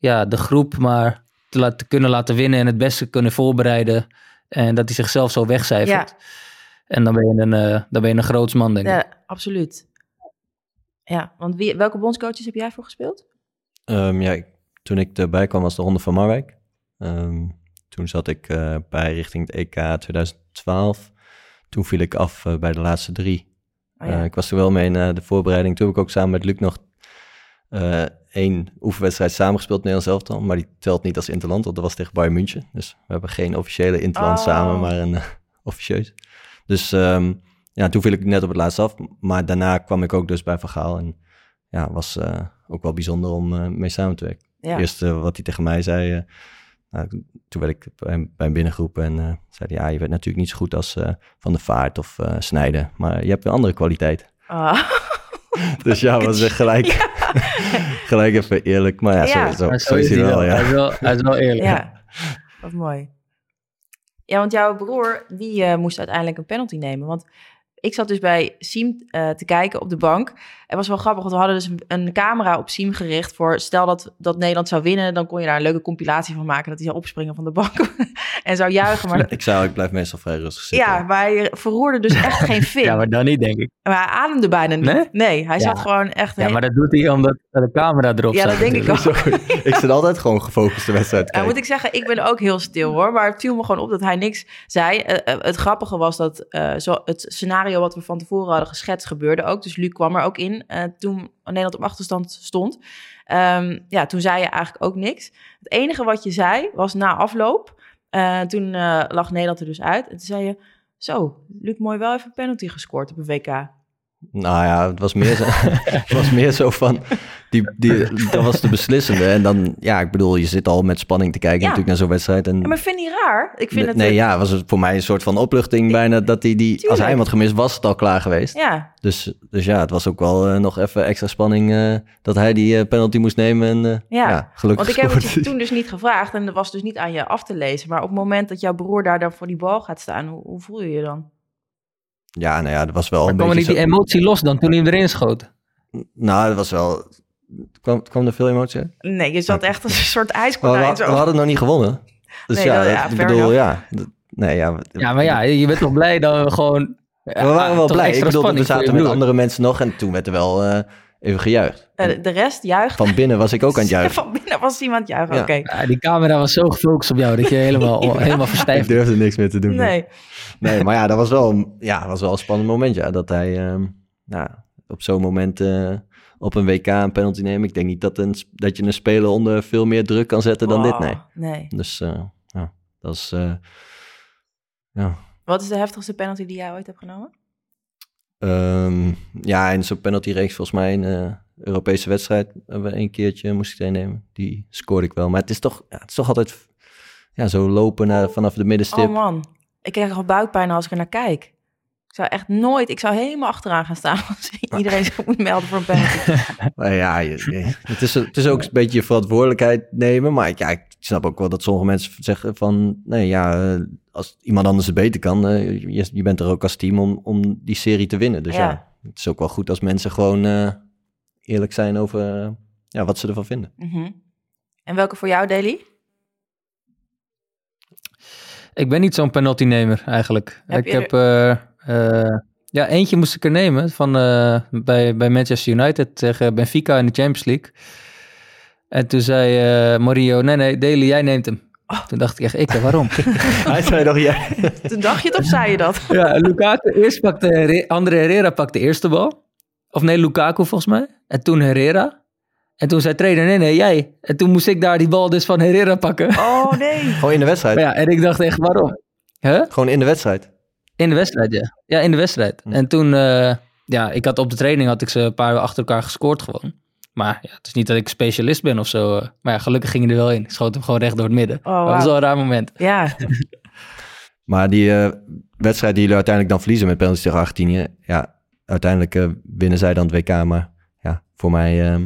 ja, de groep maar te, laten, te kunnen laten winnen en het beste kunnen voorbereiden. En dat hij zichzelf zo wegcijfert. Ja. En dan ben je een, eh, dan ben je een groots man, denk ik. ja absoluut. Ja, want wie, welke bondscoaches heb jij voor gespeeld? Ehm, ja, ik- toen ik erbij kwam was de Ronde van Marwijk. Ehm, toen zat ik eh, bij richting het EK 2012. Toen viel ik af eh, bij de laatste drie. Oh, ja. Eh, ik was er wel mee in eh, de voorbereiding. Toen heb ik ook samen met Luc nog eh, één oefenwedstrijd samengespeeld, Nederlands elftal. Maar die telt niet als interland, want dat was tegen Bayern München. Dus we hebben geen officiële interland Oh. samen, maar een uh, (laughs) officieus. Dus ehm, ja, toen viel ik net op het laatst af. Maar daarna kwam ik ook dus bij Van Gaal. En ja, was uh, ook wel bijzonder om uh, mee samen te werken. Ja. Eerst wat hij tegen mij zei, nou, toen werd ik bij hem, bij hem binnengeroepen en zei hij, ja, je bent natuurlijk niet zo goed als Van de Vaart of Snijden, maar je hebt een andere kwaliteit. Ah. (laughs) dus ja, (laughs) was echt gelijk, ja. Gelijk even eerlijk. Maar ja, ja. zo, zo, zo, is hij wel. wel. Ja. Hij, is wel hij is wel eerlijk. Ja, wat mooi. Ja, want jouw broer, die uh, moest uiteindelijk een penalty nemen. Want ik zat dus bij Siem uh, te kijken op de bank. Het was wel grappig, want we hadden dus een, een, camera op Siem gericht voor... stel dat, dat Nederland zou winnen, dan kon je daar een leuke compilatie van maken... dat hij zou opspringen van de bank (laughs) en zou juichen. Maar... Ik zou, ik blijf meestal vrij rustig zitten. Ja, maar hij verroerde dus echt (laughs) geen vin. ja, maar dan niet, denk ik. Maar hij ademde bijna niet. Nee, nee hij ja. zat gewoon echt... Ja, maar dat doet hij omdat de camera erop ja, staat. Ja, dat denk ik ook. ik zit altijd gewoon gefocust de wedstrijd kijken. moet ik zeggen, ik ben ook heel stil hoor. Maar het viel me gewoon op dat hij niks zei. Uh, uh, het grappige was dat uh, zo, het scenario wat we van tevoren hadden geschetst gebeurde ook. Dus Luc kwam er ook in uh, toen Nederland op achterstand stond. Um, ja, toen zei je eigenlijk ook niks. Het enige wat je zei was na afloop. Uh, toen uh, lag Nederland er dus uit. En toen zei je, zo, Luc mooi wel even een penalty gescoord op een WK. Nou ja, het was meer zo, (laughs) het was meer zo van, die, die, dat was de beslissende. En dan, ja, ik bedoel, je zit al met spanning te kijken Ja. natuurlijk naar zo'n wedstrijd. En Ja, maar vind je raar? Ik vind het... nee, ja, was het voor mij een soort van opluchting bijna dat hij die, als hij hem had gemist, was het al klaar geweest. Ja, Dus, dus ja, het was ook wel eh, nog even extra spanning eh, dat hij die eh, penalty moest nemen. En Ja, ja, gelukkig want ik heb het je toen dus niet gevraagd en dat was dus niet aan je af te lezen. Maar op het moment dat jouw broer daar dan voor die bal gaat staan, hoe, hoe voel je je dan? Ja, nou ja, dat was wel Maar een kwam er beetje niet die emotie los dan toen hij hem erin schoot? Nou, dat was wel... Kwam, kwam er veel emotie? Nee, je zat echt als een soort we, ijskonijn we hadden nog niet gewonnen. Dus Nee, ja, dat- ja, ik bedoel, enough. ja. Nee, ja, Ja, maar ja, je bent toch blij dat we gewoon... we waren wel blij. Ik bedoel, we zaten met andere. mensen nog en toen werd er wel eh, even gejuicht. Eh, de- rest juicht. Van binnen was ik ook aan het juichen. (laughs) Van binnen was iemand juichen, Ja. oké. Ja, die camera was zo gefocust op jou dat je helemaal, (laughs) helemaal Ik verstijfd durfde niks meer te doen. Nee, Nee, maar ja, dat was wel, een- ja, was wel een spannend moment. Ja, dat hij ehm, nou, op zo'n moment eh, op een WK een penalty neemt. Ik denk niet dat, een, dat je een speler onder veel meer druk kan zetten dan dit. Wow, Nee. Oh, nee. Dus eh, ja, dat is. eh, ja. Wat is de heftigste penalty die jij ooit hebt genomen? Ehm, ja, in zo'n penalty-reeks volgens mij een Europese wedstrijd een keertje moest ik nemen. Die scoorde ik wel. Maar het is toch, ja, het is toch altijd ja, zo lopen naar, vanaf de middenstip. Oh man, ik krijg al buikpijn als ik er naar kijk. Ik zou echt nooit, ik zou helemaal achteraan gaan staan (laughs) als iedereen zich moet melden voor een penalty. (laughs) Maar ja, je- je- het, is, het is ook een beetje je verantwoordelijkheid nemen. Maar ja, ik snap ook wel dat sommige mensen zeggen van... Nee, ja, eh, als iemand anders het beter kan... eh, je, je bent er ook als team om, om die serie te winnen. Dus ja. Ja. het is ook wel goed als mensen gewoon eh, eerlijk zijn over ja, wat ze ervan vinden. Mhm. En welke voor jou, Daily? Ik ben niet zo'n penaltynemer eigenlijk. Heb ik je heb... eh, eh, ja, eentje moest ik er nemen van, eh, bij, bij Manchester United tegen Benfica in de Champions League. En toen zei eh, Mario, nee, nee, Deli, jij neemt hem. Oh. Toen dacht ik echt, ik, waarom? (laughs) (laughs) Hij zei nog, ja. (laughs) Toen dacht je het of zei je dat? ja, Lukaku, eerst pakte André Herrera pakte de eerste bal. Of nee, Lukaku volgens mij. En toen Herrera. En toen zei trainer, nee, nee, jij. En toen moest ik daar die bal dus van Herrera pakken. Oh nee. (laughs) Gewoon in de wedstrijd. Maar ja, en ik dacht echt, waarom? Huh? Gewoon in de wedstrijd. In de wedstrijd, ja. Ja, in de wedstrijd. Hm. En toen, eh, ja, ik had op de training had ik ze een paar achter elkaar gescoord gewoon. Maar ja, het is niet dat ik specialist ben of zo. eh. Maar ja, gelukkig ging hij er wel in. Ik schoot hem gewoon recht door het midden. Oh, Maar dat was wel een raar moment. Ja, (laughs) Maar die eh, wedstrijd die jullie uiteindelijk dan verliezen met penalty tegen Argentinië. Ja, uiteindelijk eh, winnen zij dan het WK. Maar ja, voor mij eh,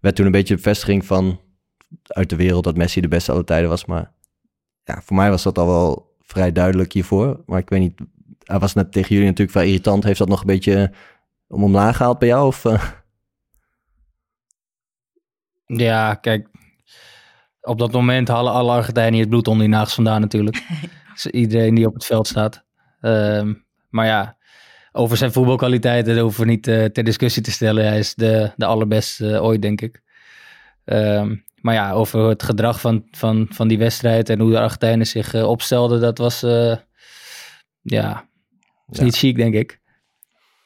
werd toen een beetje de bevestiging van uit de wereld dat Messi de beste aller tijden was. Maar ja, voor mij was dat al wel vrij duidelijk hiervoor. Maar ik weet niet, hij was net tegen jullie natuurlijk wel irritant. Heeft dat nog een beetje om omlaag gehaald bij jou? Of, eh? Ja, kijk. Op dat moment halen alle Argentijnen het bloed onder die nagels vandaan natuurlijk. (laughs) Dus iedereen die op het veld staat. Ehm, maar ja, over zijn voetbalkwaliteiten dat hoeven we niet eh, ter discussie te stellen. Hij is de, de allerbeste eh, ooit, denk ik. Ehm, maar ja, over het gedrag van, van, van die wedstrijd en hoe de Argentijnen zich eh, opstelden, dat was eh, ja, is Ja. niet chic, denk ik.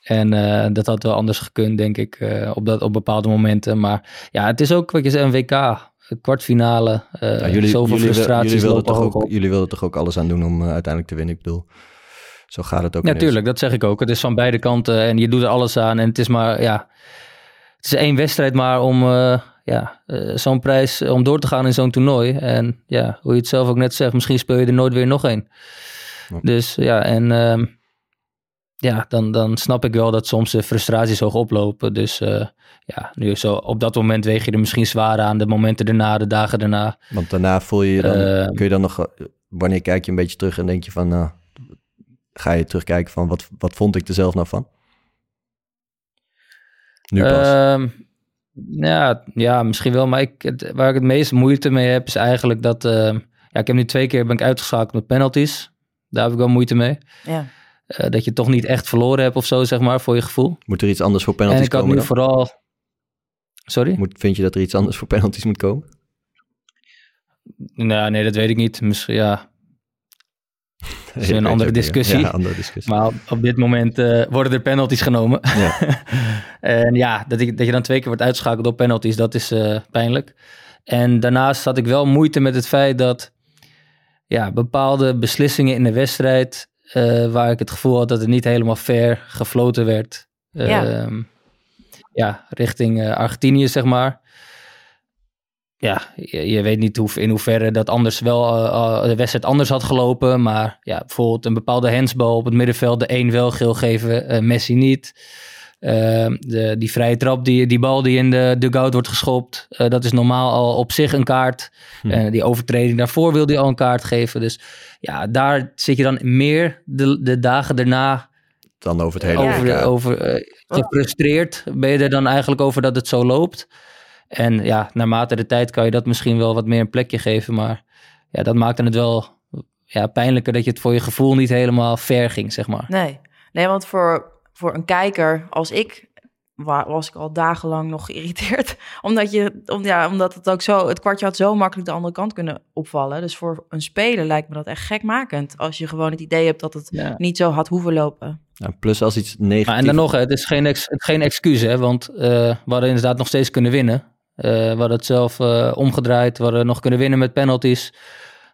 En dat had wel anders gekund, denk ik, op, dat, op bepaalde momenten. Maar ja, het is ook wat je zei, een WK, kwartfinale. Ja, jullie, zoveel jullie, frustraties jullie, wilden toch ook, op. jullie wilden toch ook alles aan doen om uiteindelijk te winnen? Ik bedoel, zo gaat het ook. Ja, ineens. tuurlijk, dat zeg ik ook. Het is van beide kanten en je doet er alles aan. En het is maar, ja, het is één wedstrijd maar om eh, ja, eh, zo'n prijs, eh, om door te gaan in zo'n toernooi. En ja, hoe je het zelf ook net zegt, misschien speel je er nooit weer nog één. Ja. Dus ja, en ehm, ja, dan, dan snap ik wel dat soms de frustraties hoog oplopen. Dus ja, nu zo, op dat moment weeg je er misschien zwaar aan. De momenten daarna, de dagen daarna. Want daarna voel je je dan, Eh, kun je dan nog, wanneer kijk je een beetje terug en denk je van, nou, ga je terugkijken van, wat, wat vond ik er zelf nou van? Nu pas. Ehm, ja, ja, misschien wel. Maar ik, het, waar ik het meest moeite mee heb, is eigenlijk dat... ehm, ja, ik heb nu twee keer ben ik uitgeschakeld met penalties. Daar heb ik wel moeite mee. Ja. Eh, dat je toch niet echt verloren hebt of zo, zeg maar, voor je gevoel. Moet er iets anders voor En penalties ik had komen nu dan? vooral... Sorry? Moet, vind je dat er iets anders voor penalties moet komen? Nou, nee, dat weet ik niet. Misschien, ja. (laughs) Dat een andere discussie. Ja, andere discussie. Maar op, op dit moment eh, worden er penalties genomen. Ja. (laughs) en ja, dat, ik, dat je dan twee keer wordt uitgeschakeld op penalties, dat is eh, pijnlijk. En daarnaast had ik wel moeite met het feit dat ja, bepaalde beslissingen in de wedstrijd, eh, waar ik het gevoel had dat het niet helemaal fair gefloten werd, Ja. ehm, ja, richting eh, Argentinië, zeg maar. Ja, je, je weet niet hoe, in hoeverre dat anders wel eh, eh, de wedstrijd anders had gelopen. Maar ja, bijvoorbeeld een bepaalde handsbal op het middenveld, de een wel geel geven, eh, Messi niet. De, die vrije trap, die, die bal die in de dugout wordt geschopt, dat is normaal al op zich een kaart. Hm. Die overtreding daarvoor wil hij al een kaart geven. Dus ja, daar zit je dan meer de, de dagen daarna Dan over het hele over, over gefrustreerd ben je er dan eigenlijk over dat het zo loopt. En ja, naarmate de tijd kan je dat misschien wel wat meer een plekje geven. Maar ja, dat maakte het wel ja, pijnlijker dat je het voor je gevoel niet helemaal ver ging, zeg maar. Nee. nee, want voor, voor een kijker als ik wa- was ik al dagenlang nog geïrriteerd. (laughs) Omdat, je, om, ja, omdat het ook zo, het kwartje had zo makkelijk de andere kant kunnen opvallen. Dus voor een speler lijkt me dat echt gekmakend. Als je gewoon het idee hebt dat het Ja. niet zo had hoeven lopen. Ja, plus als iets negatiefs... Maar en dan nog, hè, het is geen, ex, geen excuus, hè, want eh, we hadden inderdaad nog steeds kunnen winnen. Eh, we hadden het zelf eh, omgedraaid, we hadden nog kunnen winnen met penalties.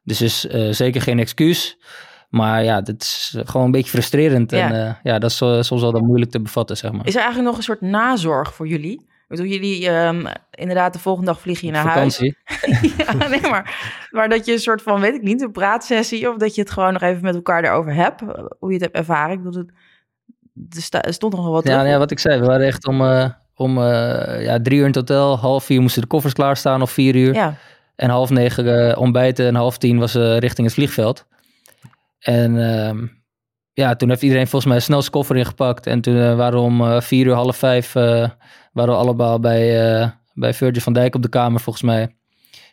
Dus is eh, zeker geen excuus. Maar ja, dat is gewoon een beetje frustrerend. Ja. En ja, dat is soms wel dan moeilijk te bevatten, zeg maar. Is er eigenlijk nog een soort nazorg voor jullie? Ik bedoel, jullie ehm, inderdaad de volgende dag vliegen je naar huis. Vakantie. (laughs) ja, nee, maar, maar dat je een soort van, weet ik niet, een praatsessie... of dat je het gewoon nog even met elkaar erover hebt. Hoe je het hebt ervaren. Ik bedoel, het, er, stond nog wel wat Ja, ja, wat ik zei, we waren echt om, om eh, ja, drie uur in het hotel. Half vier moesten de koffers klaarstaan of vier uur. Ja, En half negen eh, ontbijten en half tien was eh, richting het vliegveld. En ehm, ja, toen heeft iedereen volgens mij snel zijn koffer ingepakt. En toen waren we om vier uur, half vijf, waren we allemaal bij, bij Virgil van Dijk op de kamer volgens mij.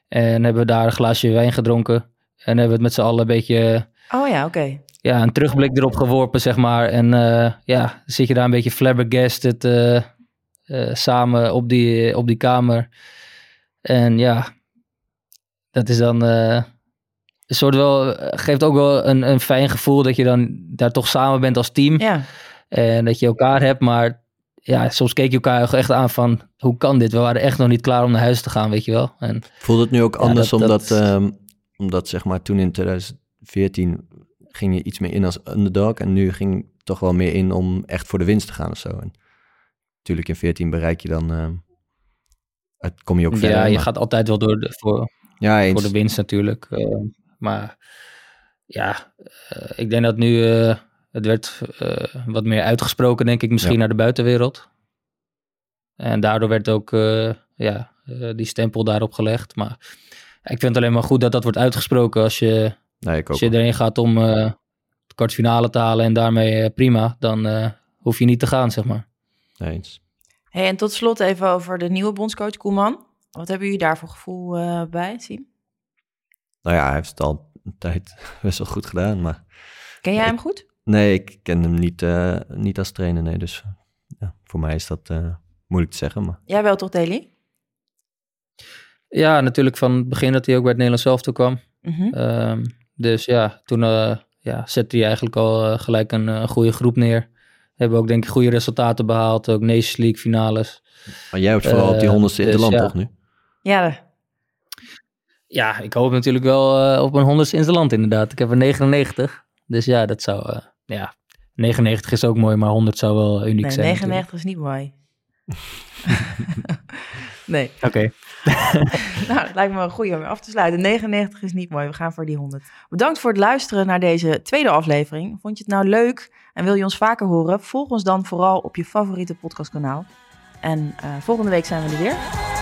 En hebben we daar een glaasje wijn gedronken. En hebben we het met z'n allen een beetje oh ja, oké. ja, een terugblik erop geworpen, zeg maar. En ja, zit je daar een beetje flabbergasted eh, eh, samen op die, op die kamer. En ja, dat is dan eh, een soort wel, geeft ook wel een, een fijn gevoel dat je dan daar toch samen bent als team. Ja, En dat je elkaar hebt, maar ja, soms keek je elkaar echt aan van, hoe kan dit? We waren echt nog niet klaar om naar huis te gaan, weet je wel. En Voelt het nu ook Ja, anders dat- omdat, dat- ehm, omdat zeg maar toen in 2014 ging je iets meer in als underdog en nu ging toch wel meer in om echt voor de winst te gaan of zo. En natuurlijk in 14 bereik je dan, ehm, het kom je ook verder. ja, je maar- gaat altijd wel door de, voor, ja, eens. voor de winst natuurlijk. Eh, maar ja, eh, ik denk dat nu eh, het werd eh, wat meer uitgesproken, denk ik, misschien Ja. naar de buitenwereld. En daardoor werd ook ja, die stempel daarop gelegd. Maar ik vind het alleen maar goed dat dat wordt uitgesproken als je, Nee, als je erin gaat om kwartfinale te halen en daarmee prima. Dan hoef je niet te gaan, zeg maar. Nee, eens. hey, en tot slot even over de nieuwe bondscoach Koeman. Wat hebben jullie daar voor gevoel eh, bij, Siem? Nou ja, hij heeft het al een tijd (laughs) best wel goed gedaan, maar Ken jij Ik- hem goed? nee, ik ken hem niet, eh, niet als trainer, nee. Dus ja, voor mij is dat eh, moeilijk te zeggen, maar Jij wel toch, Deli? Ja, natuurlijk van het begin dat hij ook bij het Nederlands zelf toe kwam. Mhm. Ehm, dus ja, toen eh, ja, zette hij eigenlijk al gelijk een, eh, goede groep neer. Hebben ook denk ik goede resultaten behaald. Ook Nations League finales. Maar jij hebt vooral op die Eh, honderdste in dus het land, ja. toch nu? Ja, Ja, ik hoop natuurlijk wel eh, op een honderdste in zijn land inderdaad. Ik heb er 99. Dus ja, dat zou... eh, ja, 99 is ook mooi, maar 100 zou wel uniek nee, zijn. 99 is niet mooi. (laughs) nee. Oké. (laughs) nou, het lijkt me een goeie om af te sluiten. 99 is niet mooi, we gaan voor die 100. Bedankt voor het luisteren naar deze tweede aflevering. Vond je het nou leuk en wil je ons vaker horen? Volg ons dan vooral op je favoriete podcastkanaal. En eh, volgende week zijn we er weer.